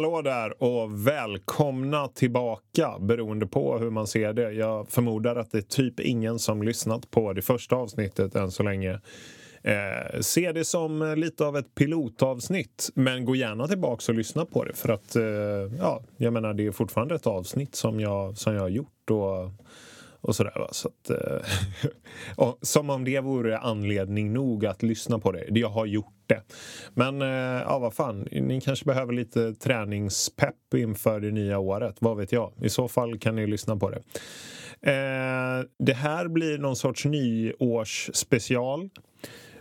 Hallå där och välkomna tillbaka beroende på hur man ser det. Jag förmodar att det är typ ingen som lyssnat på det första avsnittet än så länge. Eh, se det som lite av ett pilotavsnitt men gå gärna tillbaka och lyssna på det för att eh, ja, jag menar det är fortfarande ett avsnitt som jag, som jag har gjort och och sådär. Va? Så att, eh, som om det vore anledning nog att lyssna på det. Jag har gjort det. Men eh, ja, vad fan, ni kanske behöver lite träningspepp inför det nya året. Vad vet jag? I så fall kan ni lyssna på det. Eh, det här blir någon sorts nyårsspecial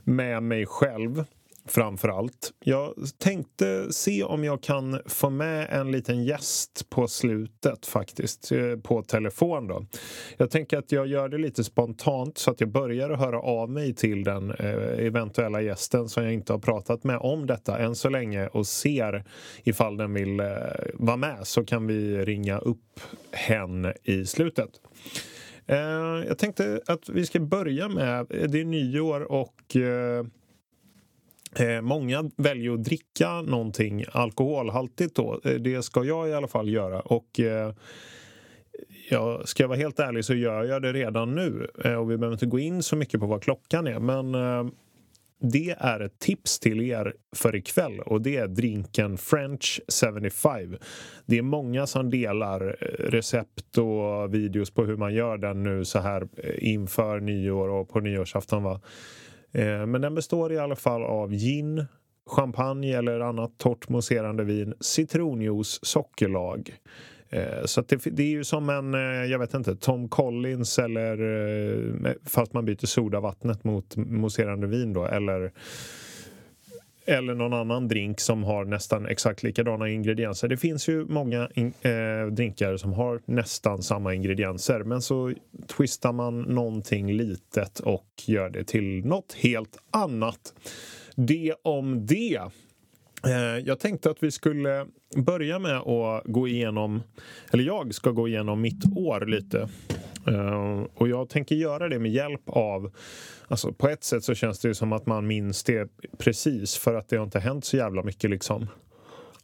med mig själv framför allt. Jag tänkte se om jag kan få med en liten gäst på slutet faktiskt, eh, på telefon då. Jag tänker att jag gör det lite spontant så att jag börjar höra av mig till den eh, eventuella gästen som jag inte har pratat med om detta än så länge och ser ifall den vill eh, vara med så kan vi ringa upp hen i slutet. Jag tänkte att vi ska börja med, det är nyår och Eh, många väljer att dricka någonting alkoholhaltigt då. Eh, det ska jag i alla fall göra. Och eh, ja, ska jag vara helt ärlig så gör jag det redan nu. Eh, och vi behöver inte gå in så mycket på vad klockan är. Men eh, det är ett tips till er för ikväll och det är drinken French 75. Det är många som delar eh, recept och videos på hur man gör den nu så här inför nyår och på nyårsafton. Va? Eh, men den består i alla fall av gin, champagne eller annat torrt mousserande vin, citronjuice, sockerlag. Eh, så det, det, är ju som en, eh, jag vet inte, Tom Collins eller fast man byter sodavattnet mot mousserande vin då eller eller någon annan drink som har nästan exakt likadana ingredienser. Det finns ju många in, eh, drinkar som har nästan samma ingredienser men så twistar man någonting litet och gör det till något helt annat. Det om det. Eh, jag tänkte att vi skulle börja med att gå igenom, eller jag ska gå igenom mitt år lite. Uh, och jag tänker göra det med hjälp av... Alltså på ett sätt så känns det som att man minns det precis för att det har inte hänt så jävla mycket liksom.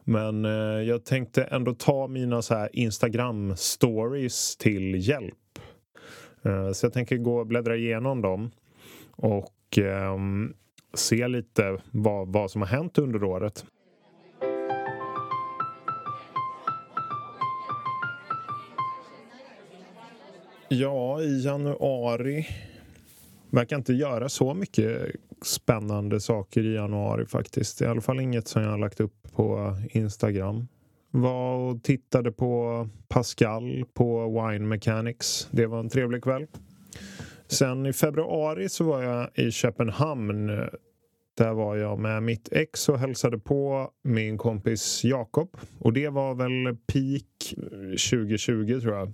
Men uh, jag tänkte ändå ta mina så här Instagram-stories till hjälp. Uh, så jag tänker gå och bläddra igenom dem och um, se lite vad, vad som har hänt under året. Ja, i januari verkar inte göra så mycket spännande saker i januari faktiskt. I alla fall inget som jag har lagt upp på Instagram. Var och tittade på Pascal på Wine Mechanics. Det var en trevlig kväll. Sen i februari så var jag i Köpenhamn. Där var jag med mitt ex och hälsade på min kompis Jakob. Och det var väl peak 2020 tror jag.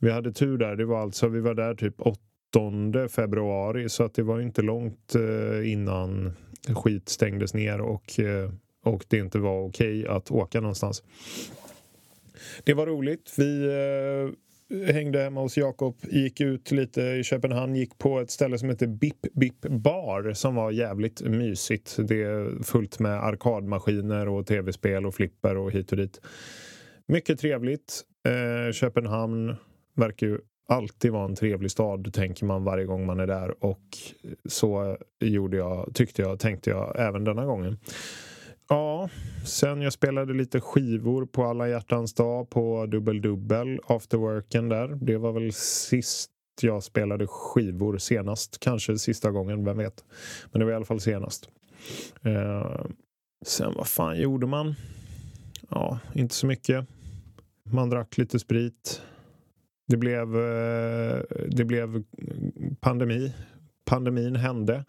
Vi hade tur där. Det var alltså, vi var där typ 8 februari så att det var inte långt eh, innan skit stängdes ner och, eh, och det inte var okej okay att åka någonstans. Det var roligt. Vi eh, hängde hemma hos Jakob, gick ut lite i Köpenhamn, gick på ett ställe som heter Bip Bip Bar som var jävligt mysigt. Det är fullt med arkadmaskiner och tv-spel och flipper och hit och dit. Mycket trevligt. Eh, Köpenhamn verkar ju alltid vara en trevlig stad, tänker man varje gång man är där. Och så gjorde jag, tyckte jag, tänkte jag även denna gången. Ja, sen jag spelade lite skivor på alla hjärtans dag på Dubbel Dubbel, afterworken där. Det var väl sist jag spelade skivor senast. Kanske sista gången, vem vet. Men det var i alla fall senast. Eh, sen vad fan gjorde man? Ja, inte så mycket. Man drack lite sprit. Det blev, eh, det blev pandemi. Pandemin hände.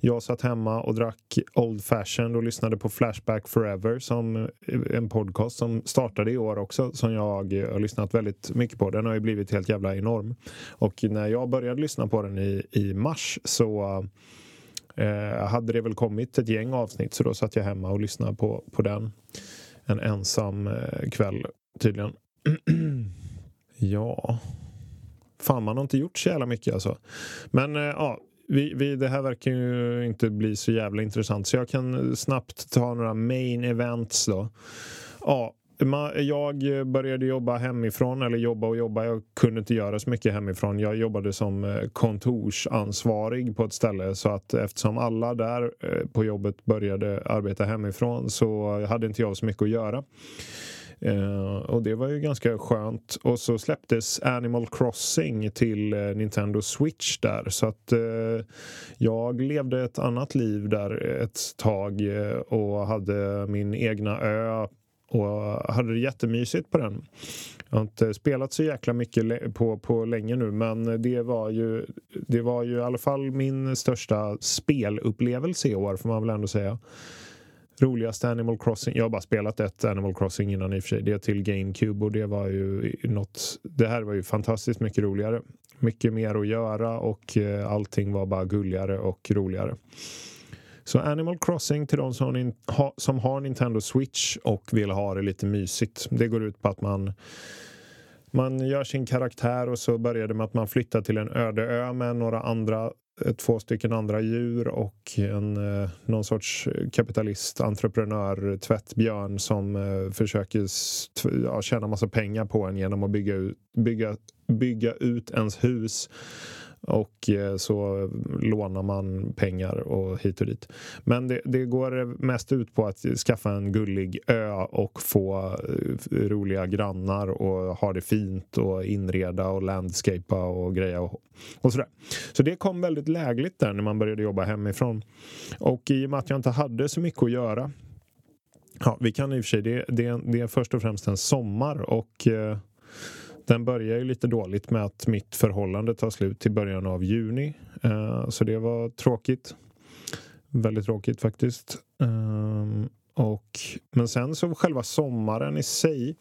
Jag satt hemma och drack Old Fashioned och lyssnade på Flashback Forever som eh, en podcast som startade i år också som jag har lyssnat väldigt mycket på. Den har ju blivit helt jävla enorm. Och när jag började lyssna på den i, i mars så eh, hade det väl kommit ett gäng avsnitt så då satt jag hemma och lyssnade på, på den en ensam eh, kväll tydligen. Ja... Fan, man har inte gjort så jävla mycket alltså. Men eh, ja, vi, vi, det här verkar ju inte bli så jävla intressant så jag kan snabbt ta några main events då. ja, jag började jobba hemifrån, eller jobba och jobba. Jag kunde inte göra så mycket hemifrån. Jag jobbade som eh, kontorsansvarig på ett ställe så att eftersom alla där eh, på jobbet började arbeta hemifrån så hade inte jag så mycket att göra. Uh, och det var ju ganska skönt. Och så släpptes Animal Crossing till uh, Nintendo Switch där. Så att uh, jag levde ett annat liv där ett tag och hade min egna ö och hade det jättemysigt på den. Jag har inte spelat så jäkla mycket på, på länge nu men det var, ju, det var ju i alla fall min största spelupplevelse i år får man väl ändå säga. Roligaste Animal Crossing, jag har bara spelat ett Animal Crossing innan i och för sig, det är till GameCube och det var ju något, det här var ju fantastiskt mycket roligare. Mycket mer att göra och eh, allting var bara gulligare och roligare. Så Animal Crossing till de som, som har Nintendo Switch och vill ha det lite mysigt. Det går ut på att man man gör sin karaktär och så börjar det med att man flyttar till en öde ö med några andra Eh, två stycken andra djur och en, eh, någon sorts eh, kapitalist, entreprenör, tvättbjörn som eh, försöker ja, tjäna massa pengar på en genom att bygga ut, bygga, bygga ut ens hus och eh, så lånar man pengar och hit och dit. Men det, det, går mest ut på att skaffa en gullig ö och få eh, roliga grannar och ha det fint och inreda och landscapa och greja och, och sådär. Så det kom väldigt lägligt där när man började jobba hemifrån. Och i och med att jag inte hade så mycket att göra Ja, vi kan i och för sig, det, det, det är först och främst en sommar och eh, den börjar ju lite dåligt med att mitt förhållande tar slut i början av juni. Eh, så det var tråkigt. Väldigt tråkigt faktiskt. Ehm, och, men sen så själva sommaren i sig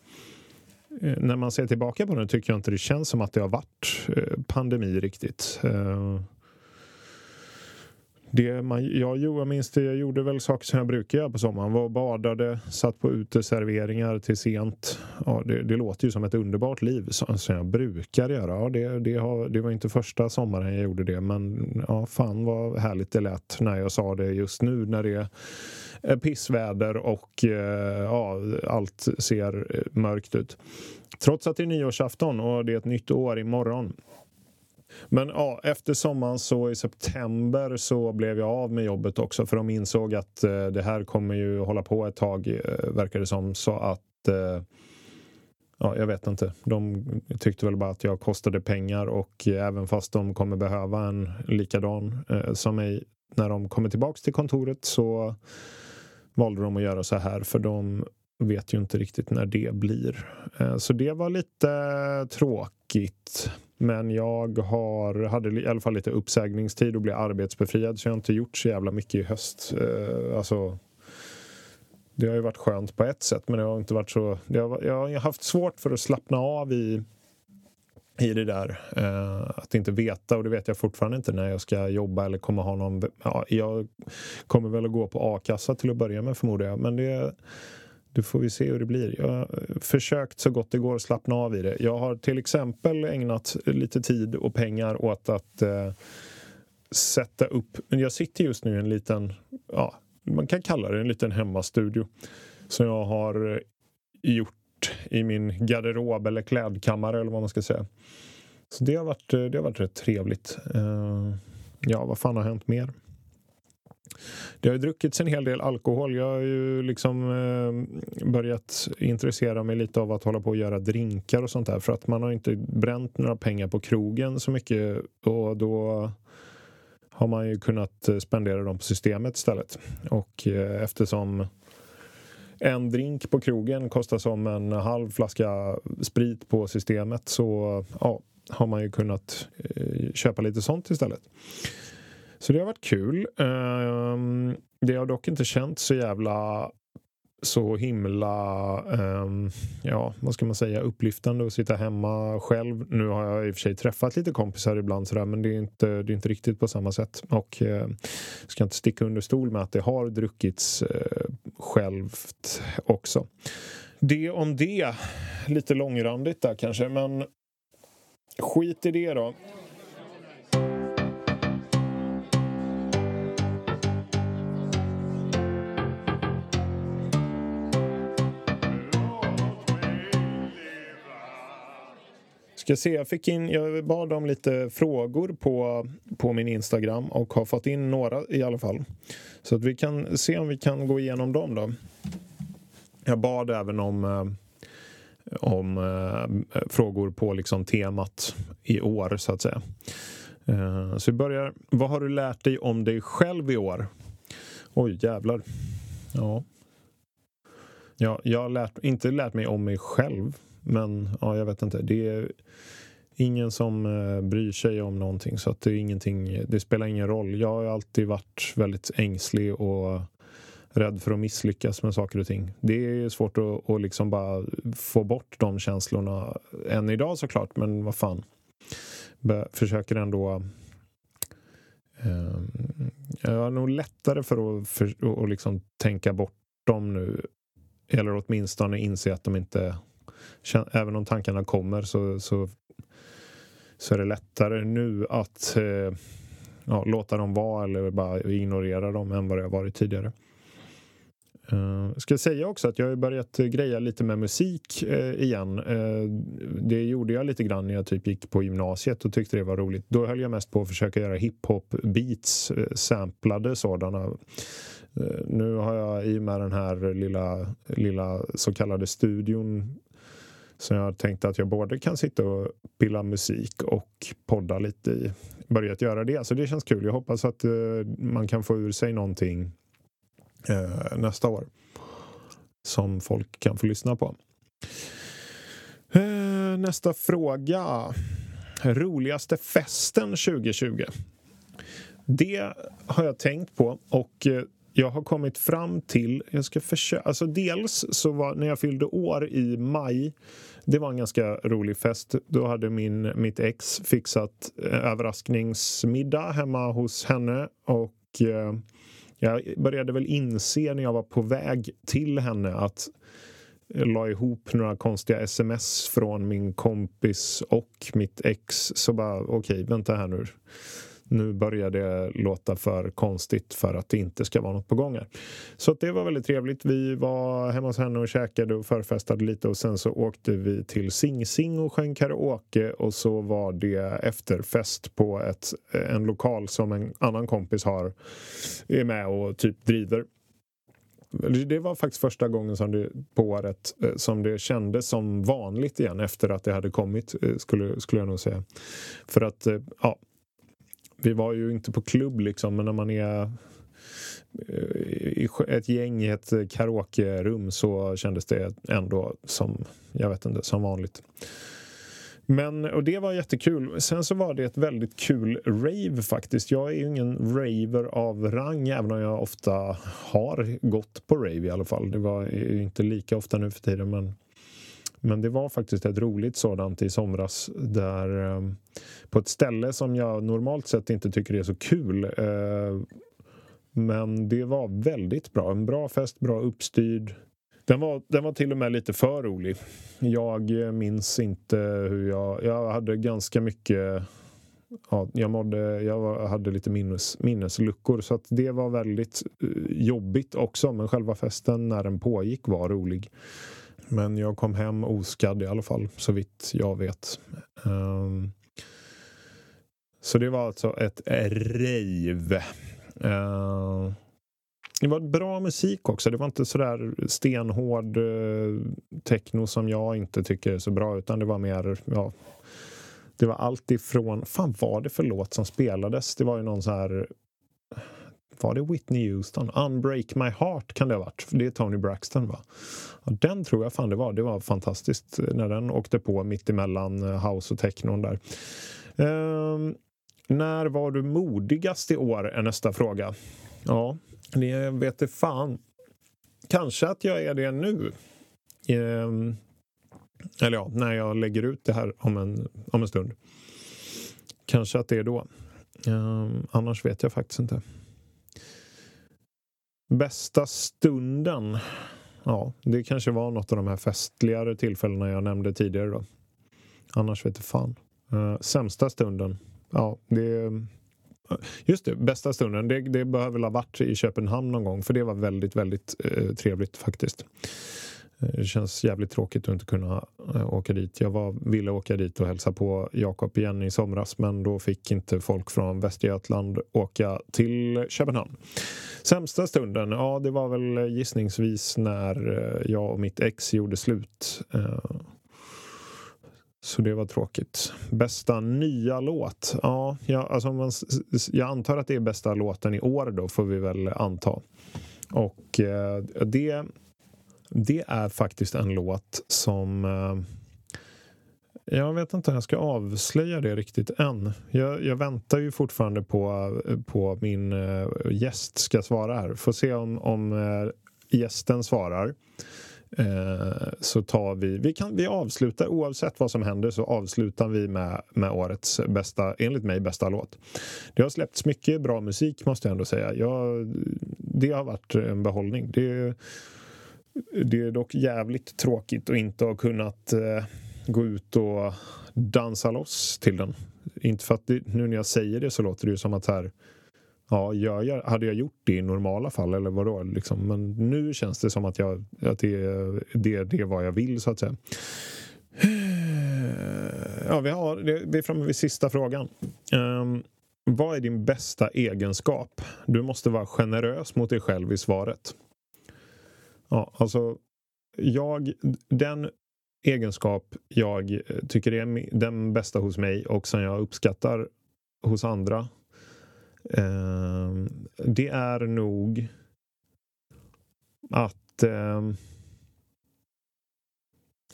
eh, när man ser tillbaka på den tycker jag inte det känns som att det har varit eh, pandemi riktigt. Ehm, det man, jag, jag minns det, jag gjorde väl saker som jag brukar göra på sommaren. Var och badade, satt på uteserveringar till sent. Ja, det, det låter ju som ett underbart liv som, som jag brukar göra. Ja, det, det, har, det var inte första sommaren jag gjorde det men ja, fan vad härligt det lät när jag sa det just nu när det är pissväder och eh, ja, allt ser mörkt ut. Trots att det är nyårsafton och det är ett nytt år imorgon men ja, efter sommaren så i september så blev jag av med jobbet också för de insåg att eh, det här kommer ju hålla på ett tag eh, verkar det som så att eh, Ja, jag vet inte. De tyckte väl bara att jag kostade pengar och även fast de kommer behöva en likadan eh, som mig när de kommer tillbaks till kontoret så valde de att göra så här för de vet ju inte riktigt när det blir. Eh, så det var lite tråkigt. Men jag har, hade i alla fall lite uppsägningstid och blev arbetsbefriad så jag har inte gjort så jävla mycket i höst. Eh, alltså, det har ju varit skönt på ett sätt men det har inte varit så... Har, jag har haft svårt för att slappna av i, i det där. Eh, att inte veta och det vet jag fortfarande inte när jag ska jobba eller kommer ha någon... Ja, jag kommer väl att gå på a-kassa till att börja med förmodar jag men det du får vi se hur det blir. Jag har försökt så gott det går att slappna av i det. Jag har till exempel ägnat lite tid och pengar åt att eh, sätta upp... Men jag sitter just nu i en liten, ja, man kan kalla det en liten hemmastudio som jag har gjort i min garderob eller klädkammare eller vad man ska säga. Så det har varit, eh, det har varit rätt trevligt. Eh, ja, vad fan har hänt mer? Det har ju druckits en hel del alkohol. Jag har ju liksom eh, börjat intressera mig lite av att hålla på och göra drinkar och sånt där för att man har inte bränt några pengar på krogen så mycket och då har man ju kunnat eh, spendera dem på systemet istället. Och eh, eftersom en drink på krogen kostar som en halv flaska sprit på systemet så ja, har man ju kunnat eh, köpa lite sånt istället. Så det har varit kul. Ehm, det har dock inte känts så jävla så himla, um, ja vad ska man säga, upplyftande att sitta hemma själv. Nu har jag i och för sig träffat lite kompisar ibland sådär men det är inte, det är inte riktigt på samma sätt. Och uh, ska inte sticka under stol med att det har druckits uh, självt också. Det om det. Lite långrandigt där kanske men skit i det då. Ska se, jag, fick in, jag bad om lite frågor på, på min Instagram och har fått in några i alla fall. Så att vi kan se om vi kan gå igenom dem då. Jag bad även om, eh, om eh, frågor på liksom temat i år så att säga. Eh, så vi börjar. Vad har du lärt dig om dig själv i år? Oj, jävlar. Ja. ja jag har lärt, inte lärt mig om mig själv, men ja, jag vet inte. Det är ingen som eh, bryr sig om någonting så att det, är ingenting, det spelar ingen roll. Jag har alltid varit väldigt ängslig och rädd för att misslyckas med saker och ting. Det är svårt att, att liksom bara få bort de känslorna än idag såklart, men vad fan. försöker ändå ehm, jag har nog lättare för att, för att liksom tänka bort dem nu. Eller åtminstone inse att de inte... Även om tankarna kommer så, så, så är det lättare nu att eh, ja, låta dem vara eller bara ignorera dem än vad det har varit tidigare. Uh, ska säga också att jag har börjat greja lite med musik uh, igen. Uh, det gjorde jag lite grann när jag typ gick på gymnasiet och tyckte det var roligt. Då höll jag mest på att försöka göra hiphop beats, uh, samplade sådana. nu har jag i och med den här lilla, lilla så kallade studion så jag tänkte att jag både kan sitta och pilla musik och podda lite i. Börjat göra det, så det känns kul. Jag hoppas att eh, man kan få ur sig någonting eh, nästa år. Som folk kan få lyssna på. Eh, nästa fråga. Roligaste festen 2020? Det har jag tänkt på och jag har kommit fram till, jag ska försöka, alltså dels så var när jag fyllde år i maj, det var en ganska rolig fest. Då hade min, mitt ex fixat eh, överraskningsmiddag hemma hos henne och eh, jag började väl inse när jag var på väg till henne att jag la ihop några konstiga sms från min kompis och mitt ex. Så bara, okej, okay, vänta här nu nu börjar det låta för konstigt för att det inte ska vara något på gång här. Så det var väldigt trevligt. Vi var hemma hos henne och käkade och förfestade lite och sen så åkte vi till Sing Sing och sjöng karaoke och så var det efterfest på ett, eh, en lokal som en annan kompis har är med och typ driver. Det var faktiskt första gången som det, på året eh, som det kändes som vanligt igen efter att det hade kommit, eh, skulle, skulle jag nog säga. För att, ja, vi var ju inte på klubb liksom, men när man är eh, i ett gäng i ett karaokerum så kändes det ändå som, jag vet inte, som vanligt. Men, och det var jättekul. Sen så var det ett väldigt kul rave faktiskt. Jag är ju ingen raver av rang även om jag ofta har gått på rave i alla fall. Det var inte lika ofta nu för tiden men men det var faktiskt ett roligt sådant i somras där eh, på ett ställe som jag normalt sett inte tycker är så kul. Eh, men det var väldigt bra. En bra fest, bra uppstyrd. Den var, den var till och med lite för rolig. Jag eh, minns inte hur jag... Jag hade ganska mycket... Ja, jag, mådde, jag hade lite minnes, minnesluckor så att det var väldigt eh, jobbigt också. Men själva festen när den pågick var rolig. Men jag kom hem oskadd i alla fall, så vitt jag vet. Um, så det var alltså ett rave. Uh, det var bra musik också. Det var inte sådär stenhård uh, techno som jag inte tycker är så bra utan det var mer ja, det var allt ifrån, fan var det för låt som spelades? Det var ju någon så här var det Whitney Houston? Unbreak My Heart kan det ha varit. Det är Tony Braxton va? Ja, den tror jag fan det var. Det var fantastiskt eh, när den åkte på mitt emellan eh, house och technon där. Ehm, när var du modigast i år är nästa fråga. Ja, det vet det fan. Kanske att jag är det nu. Ehm, eller ja, när jag lägger ut det här om en, om en stund. Kanske att det är då. Ehm, annars vet jag faktiskt inte. Bästa stunden? Ja, det kanske var något av de här festligare tillfällena jag nämnde tidigare då. Annars vet jag fan. Uh, sämsta stunden? Ja, det... Eh, just det, bästa stunden. Det, det behöver väl ha varit i Köpenhamn någon gång för det var väldigt, väldigt uh, trevligt faktiskt. Eh, det känns jävligt tråkigt att inte kunna eh, åka dit. Jag var, ville åka dit och hälsa på Jakob igen i somras men då fick inte folk från Västergötland åka till Köpenhamn. Sämsta stunden? Ja, det var väl gissningsvis när eh, jag och mitt ex gjorde slut. Så det var tråkigt. Bästa nya låt? Ja, jag, alltså man, jag antar att det är bästa låten i år då, får vi väl anta. Och det, det är faktiskt en låt som... Eh, jag vet inte om jag ska avslöja det riktigt än. Jag, jag väntar ju fortfarande på, eh, på min eh, gäst ska svara här. Får se om, om gästen svarar. Eh, så tar vi, vi, kan, vi avslutar oavsett vad som händer så avslutar vi med, med årets bästa, enligt mig bästa låt. Det har släppts mycket bra musik måste jag ändå säga. Jag, det har varit en behållning. Det, det är dock jävligt tråkigt att inte ha kunnat eh, gå ut och dansa loss till den. Inte för att det, nu när jag säger det så låter det ju som att här Ja, gör jag, hade jag gjort det i normala fall eller vadå? Liksom? Men nu känns det som att, jag, att det, det, det är vad jag vill så att säga. Ja, vi, har, vi är framme vid sista frågan. Um, vad är din bästa egenskap? Du måste vara generös mot dig själv i svaret. Ja, alltså, jag, den egenskap jag eh, tycker är den bästa hos mig och som jag uppskattar hos andra Eh, det är nog att eh,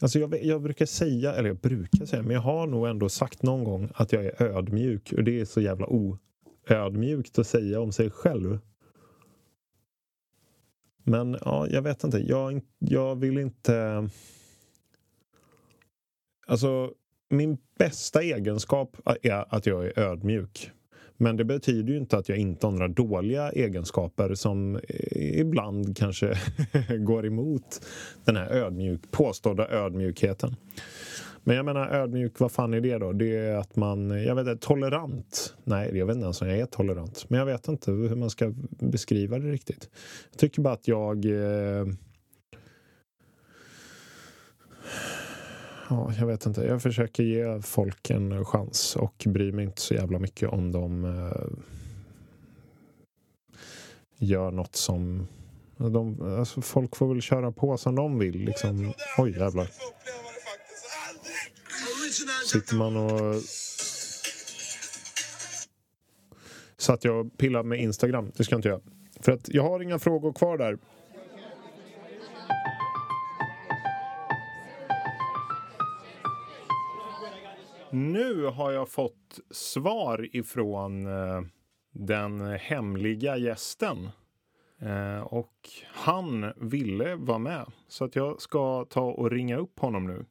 Alltså jag, jag, brukar säga, eller jag brukar säga, men jag har nog ändå sagt någon gång att jag är ödmjuk. Och det är så jävla oödmjukt att säga om sig själv. Men ja, jag vet inte. Jag, jag vill inte... Alltså, min bästa egenskap är att jag är ödmjuk. Men det betyder ju inte att jag inte har några dåliga egenskaper som eh, ibland kanske går emot den här ödmjuk, påstådda ödmjukheten. Men jag menar ödmjuk, vad fan är det då? Det är att man, jag vet inte, tolerant? Nej, jag vet inte ens om jag är tolerant. Men jag vet inte hur man ska beskriva det riktigt. Jag tycker bara att jag eh, ja, jag vet inte. Jag försöker ge folk en chans och bryr mig inte så jävla mycket om de eh, gör något som... De, alltså folk får väl köra på som de vill. Liksom. Oj, jävlar. Sitter man och... Så att jag pillar med Instagram. Det ska jag inte göra. För att jag har inga frågor kvar där. Nu har jag fått svar ifrån eh, den hemliga gästen. Eh, och han ville vara med. Så att jag ska ta och ringa upp honom nu.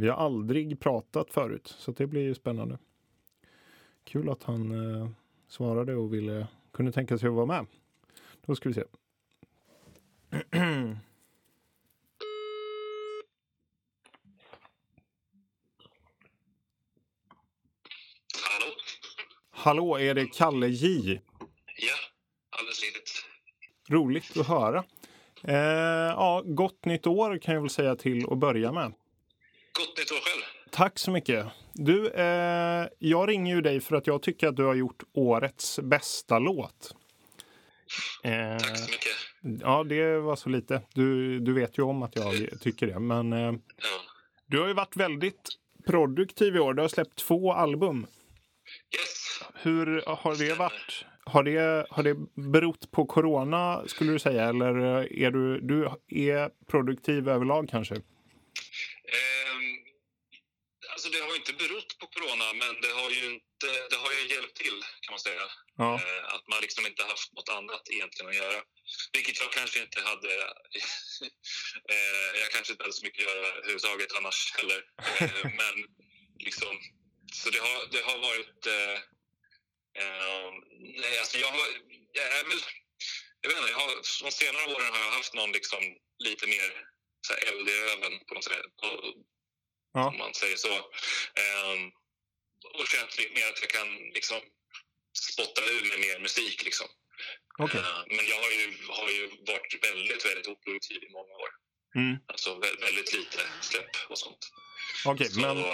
Vi har aldrig pratat förut, så det blir ju spännande. Kul att han eh, svarade och ville, kunde tänka sig att vara med. Då ska vi se. Hallå, är det Kalle J? Ja, alldeles riktigt. Roligt att höra. Eh, ja, gott nytt år kan jag väl säga till att börja med. Gott nytt år själv. Tack så mycket. Du, eh, jag ringer ju dig för att jag tycker att du har gjort årets bästa låt. Eh, Tack så mycket. Ja, det var så lite. Du, du vet ju om att jag tycker det. Men eh, ja. du har ju varit väldigt produktiv i år. Du har släppt två album. Yes. Hur har det varit? Har det, har det berott på corona skulle du säga eller är du, du är produktiv överlag kanske? Alltså det har inte berott på corona men det har ju, inte, det har ju hjälpt till kan man säga. Ja. Eh, att man liksom inte haft något annat egentligen att göra. Vilket jag kanske inte hade. eh, jag kanske inte hade så mycket att göra överhuvudtaget annars heller. Eh, men liksom, så det har, det har varit eh, nej, alltså jag har... Jag, är väl, jag vet inte, jag har, de senare åren har jag haft någon liksom lite mer så här, eld i röven på något sätt. På, ja. Om man säger så. Um, och känt mer att jag kan liksom spotta ur med mer musik. Liksom. Okay. Uh, men jag har ju, har ju varit väldigt, väldigt oproduktiv i många år. Mm. Alltså väldigt lite släpp och sånt. Okej, okay, men,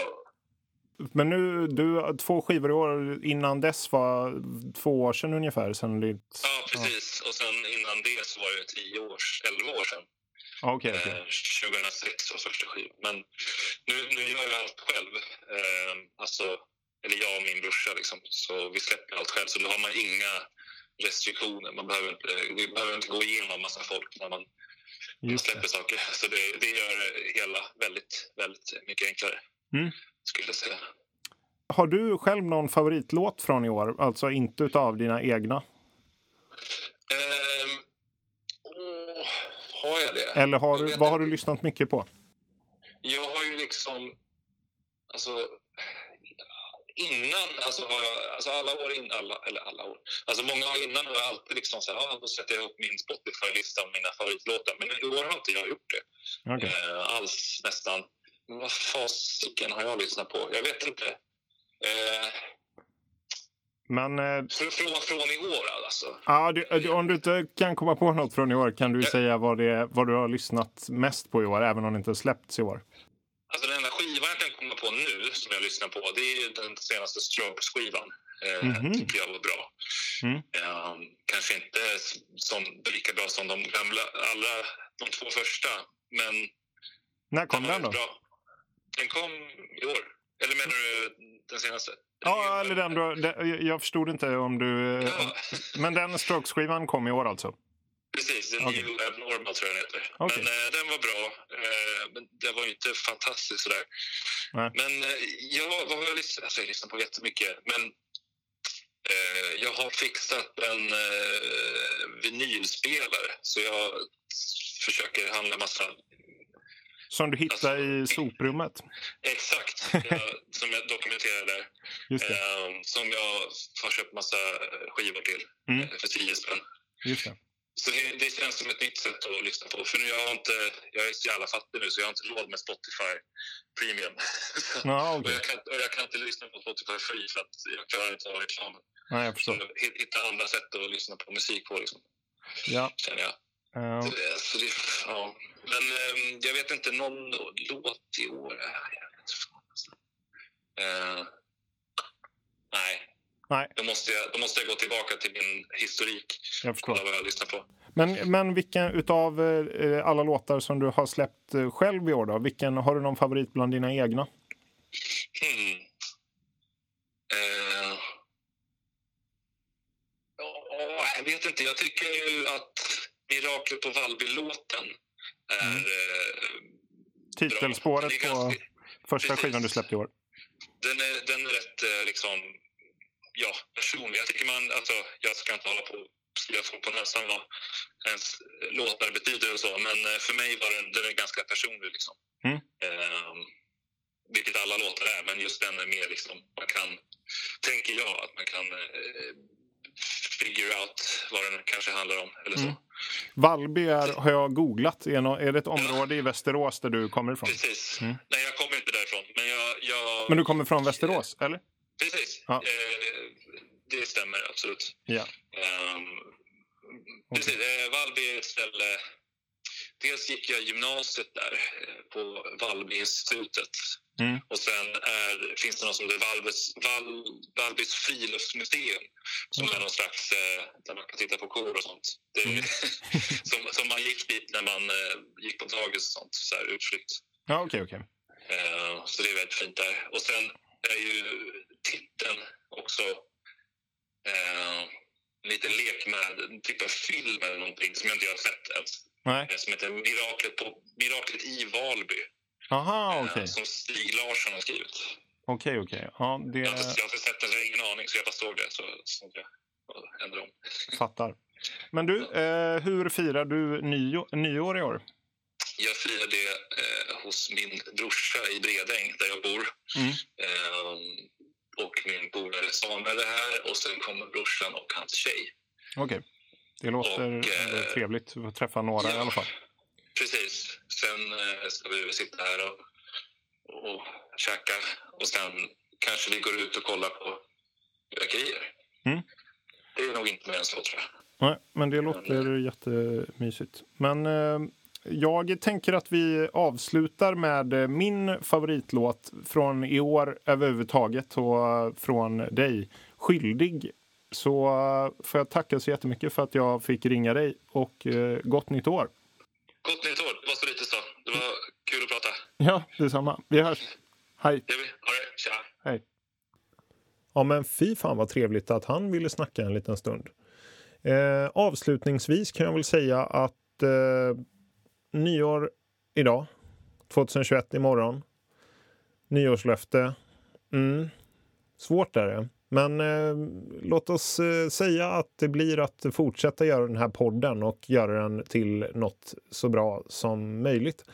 men nu, du två skivor i år. Innan dess var två år sedan ungefär? Sedan ditt, ja, precis. Ja. Och sen innan det så var det tio år, elva år sedan. Okay, okay. Eh, 2006 var första skivan. Men nu, nu gör jag allt själv. Eh, alltså, eller jag och min brorsa. Liksom. Så vi släpper allt själv. Så då har man inga restriktioner. Man behöver inte, vi behöver inte gå igenom massa folk när man Just släpper saker. Så det, det gör det hela väldigt, väldigt mycket enklare. Mm. Skulle jag säga. Har du själv någon favoritlåt från i år? Alltså inte utav dina egna? Oh, har jag det? Eller har, du, vad har du lyssnat mycket på? Jag har ju liksom... Alltså, innan, alltså, jag, alltså alla år innan, alla, eller alla år, alltså många år innan har jag alltid liksom så här, ja, då sätter jag upp min Spotify-lista av mina favoritlåtar. Men i år har inte jag gjort det. Okay. Eh, alls nästan. Men vad fasiken har jag lyssnat på? Jag vet inte. Eh, men, eh, från, från i år alltså? Ja, du, om du inte kan komma på något från i år kan du ja. säga vad, det, vad du har lyssnat mest på i år, även om det inte släppts i år? Alltså den enda skivan jag kan komma på nu som jag lyssnar på det är den senaste Strokes-skivan. Eh, mm -hmm. tycker jag var bra. Mm. Eh, kanske inte som, lika bra som de gamla, alla de två första, men... När kom den, den då? Bra. Den kom i år. Eller menar du den senaste? ja, eller den du, jag förstod inte om du... Ja. Men den Strokes-skivan kom i år alltså? Precis, The okay. New Abnormal tror jag den heter. Okay. Men eh, den var bra. Eh, men den var ju inte fantastisk sådär. Nej. Men eh, ja, vad har jag lyssnat alltså, Jag lyssnar på jättemycket. Men eh, jag har fixat en eh, vinylspelare. Så jag försöker handla massa som du hittade alltså, i soprummet? Exakt, jag, som jag dokumenterade där. Eh, som jag har köpt massa skivor till mm. Eh, för 10 spänn. Just det. Så det, det, känns som ett nytt sätt att lyssna på. För nu jag, har inte, jag är så jävla fattig nu så jag har inte råd med Spotify Premium. Ja, okay. och, jag kan, och jag kan inte lyssna på Spotify Free för att jag klarar inte av reklamen. Nej, jag förstår. Så hitta andra sätt att lyssna på musik på. Liksom. Ja. Känner jag. Uh. Så det, så det, ja. Men um, jag vet inte, någon låt i år? Uh, nej, Nej. Då måste, jag, då måste jag gå tillbaka till min historik. Jag förstår. Kolla vad jag lyssnar på. Men, men vilken utav eh, alla låtar som du har släppt eh, själv i år då? Vilken, har du någon favorit bland dina egna? Hmm. Eh. Oh, jag vet inte. Jag tycker ju att Miraklet på Vallby-låten är mm. eh, Titelspåret på ganska... första skivan du släppte i år. Den är, den är rätt eh, liksom ja, personlig. Jag tycker man, alltså, jag ska inte hålla på skriva folk på näsan vad ens låtar betyder och så, men eh, för mig var den, den är ganska personlig. Liksom. Mm. Eh, vilket alla låtar är, men just den är mer liksom, man kan, tänker jag, att man kan eh, figure out vad den kanske handlar om. Eller så. Mm. Vallby är, har jag googlat, är det ett område i Västerås där du kommer ifrån? Precis. Mm. Nej, jag kommer inte därifrån. Men, jag, jag... men du kommer från Västerås, eller? Precis. Ja. Eh, det stämmer absolut. Ja. Um, precis. Okay. Vallby är ett ställe... Dels gick jag gymnasiet där, eh, på Vallbyinstitutet. Mm. Och sen är, finns det något som heter Valbys, Val, Valbys friluftsmuseum som mm. är någon slags, eh, där man kan titta på kor och sånt. Det, mm. som, som man gick dit när man gick på dagis och sånt, så här utflykt. Ja, okej, okay, okej. Okay. så det är väldigt fint där. Och sen är ju titeln också eh, en liten lek med en typ av film eller någonting som jag inte har sett ens. Nej. Eh, som heter Miraklet, på, Miraklet i Valby. Aha, okay. eh, som Stig Larsson har skrivit. Okej, okay, okej. Okay. Ja, det... jag, har inte, jag har inte sett den, så jag har ingen aning. Så jag bara såg det, så såg jag om. Fattar. Men du, eh, hur firar du nyår, nyår i år? Jag firar det eh, hos min brorsa i Bredäng, där jag bor. Mm. Eh, och min polare Samuel är här och sen kommer brorsan och hans tjej. Okej. Okay. Det låter och, eh, trevligt att träffa några ja, i alla fall. Precis. Sen eh, ska vi sitta här och, och käka och sen kanske vi går ut och kollar på fyrverkerier. Mm. Det är nog inte mer än så tror jag. Nej, men det låter men, jättemysigt. Men eh, jag tänker att vi avslutar med min favoritlåt från i år överhuvudtaget och från dig. Skyldig. Så får jag tacka så jättemycket för att jag fick ringa dig och eh, gott nytt år. Gott nytt år. Det var så lite så. Det var kul att prata. Ja, detsamma. Vi hörs. Hej. Det det. Tja. Hej. Ja, men fy fan vad trevligt att han ville snacka en liten stund. Eh, avslutningsvis kan jag väl säga att eh, nyår idag, 2021 imorgon. Nyårslöfte. Mm. Svårt är det. Men eh, låt oss eh, säga att det blir att fortsätta göra den här podden och göra den till något så bra som möjligt.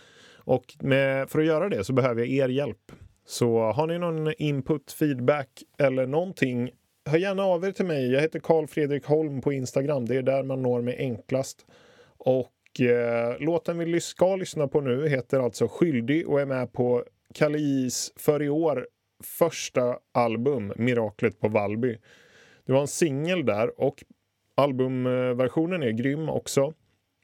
Och med, för att göra det så behöver jag er hjälp. Så har ni någon input, feedback eller någonting, hör gärna av er till mig. Jag heter Karl Fredrik Holm på Instagram. Det är där man når mig enklast. Och eh, låten vi ska lyssna på nu heter alltså Skyldig och är med på Kalle Is för i år första album, Miraklet på Valby. Det var en singel där och albumversionen är grym också.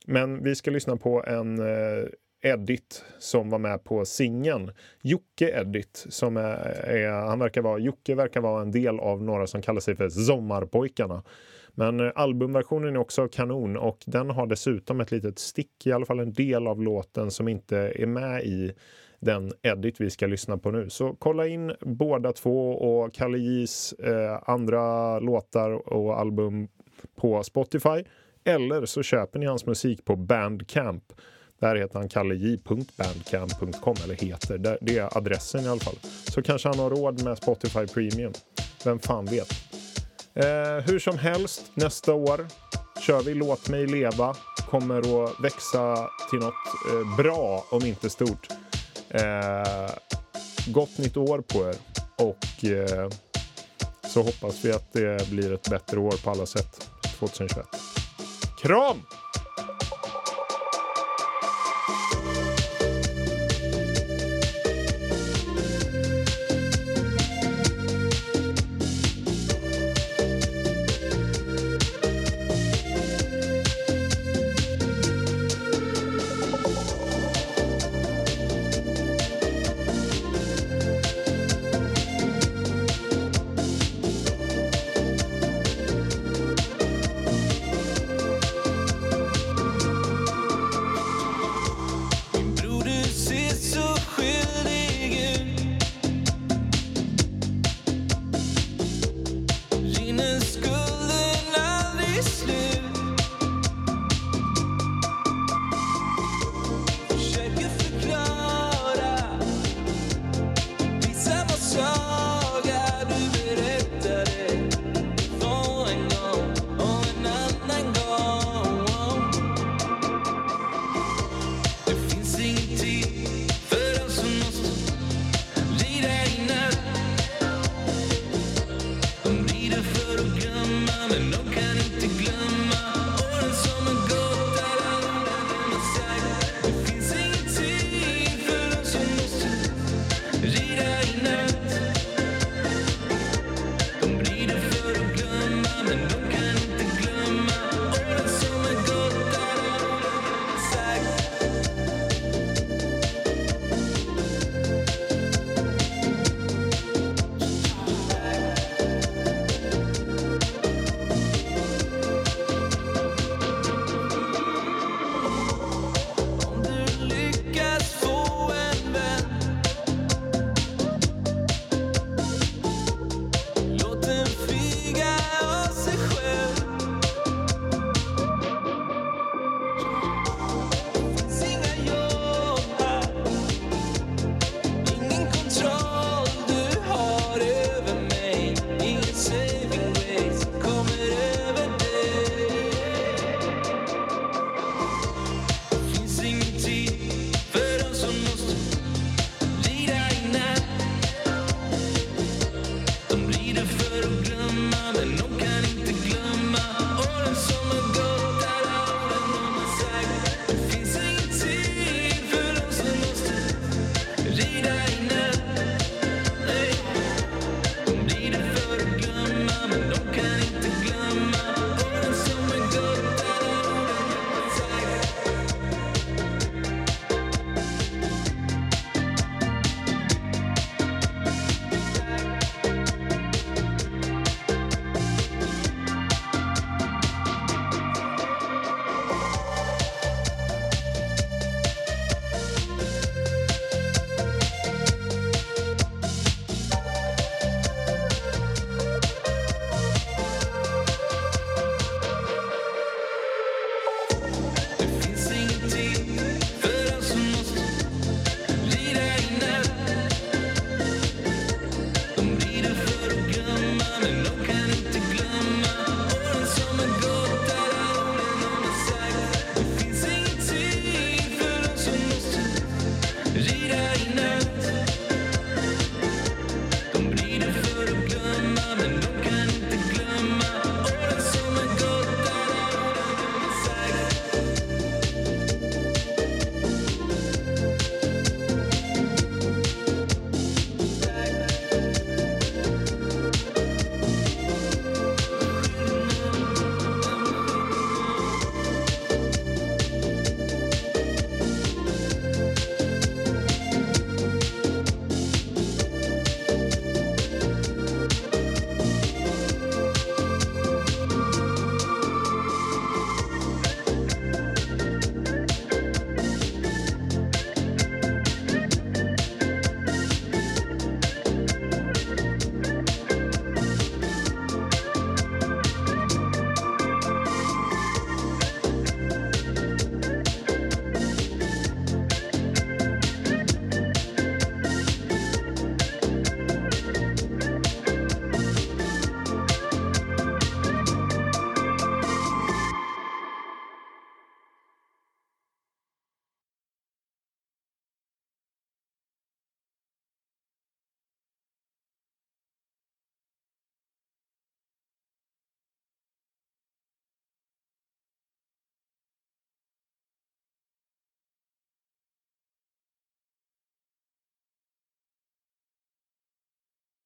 Men vi ska lyssna på en eh, Edit som var med på singeln. Jocke Edit, som är, är, han verkar vara, Jocke verkar vara en del av några som kallar sig för Sommarpojkarna. Men eh, albumversionen är också kanon och den har dessutom ett litet stick, i alla fall en del av låten som inte är med i den edit vi ska lyssna på nu. Så kolla in båda två och Kalle J's eh, andra låtar och album på Spotify. Eller så köper ni hans musik på Bandcamp. Där heter han kallej.bandcamp.com eller heter. Det är adressen i alla fall. Så kanske han har råd med Spotify Premium. Vem fan vet. Eh, hur som helst, nästa år kör vi Låt mig leva. Kommer att växa till något eh, bra, om inte stort. Eh, gott nytt år på er och eh, så hoppas vi att det blir ett bättre år på alla sätt 2021. Kram!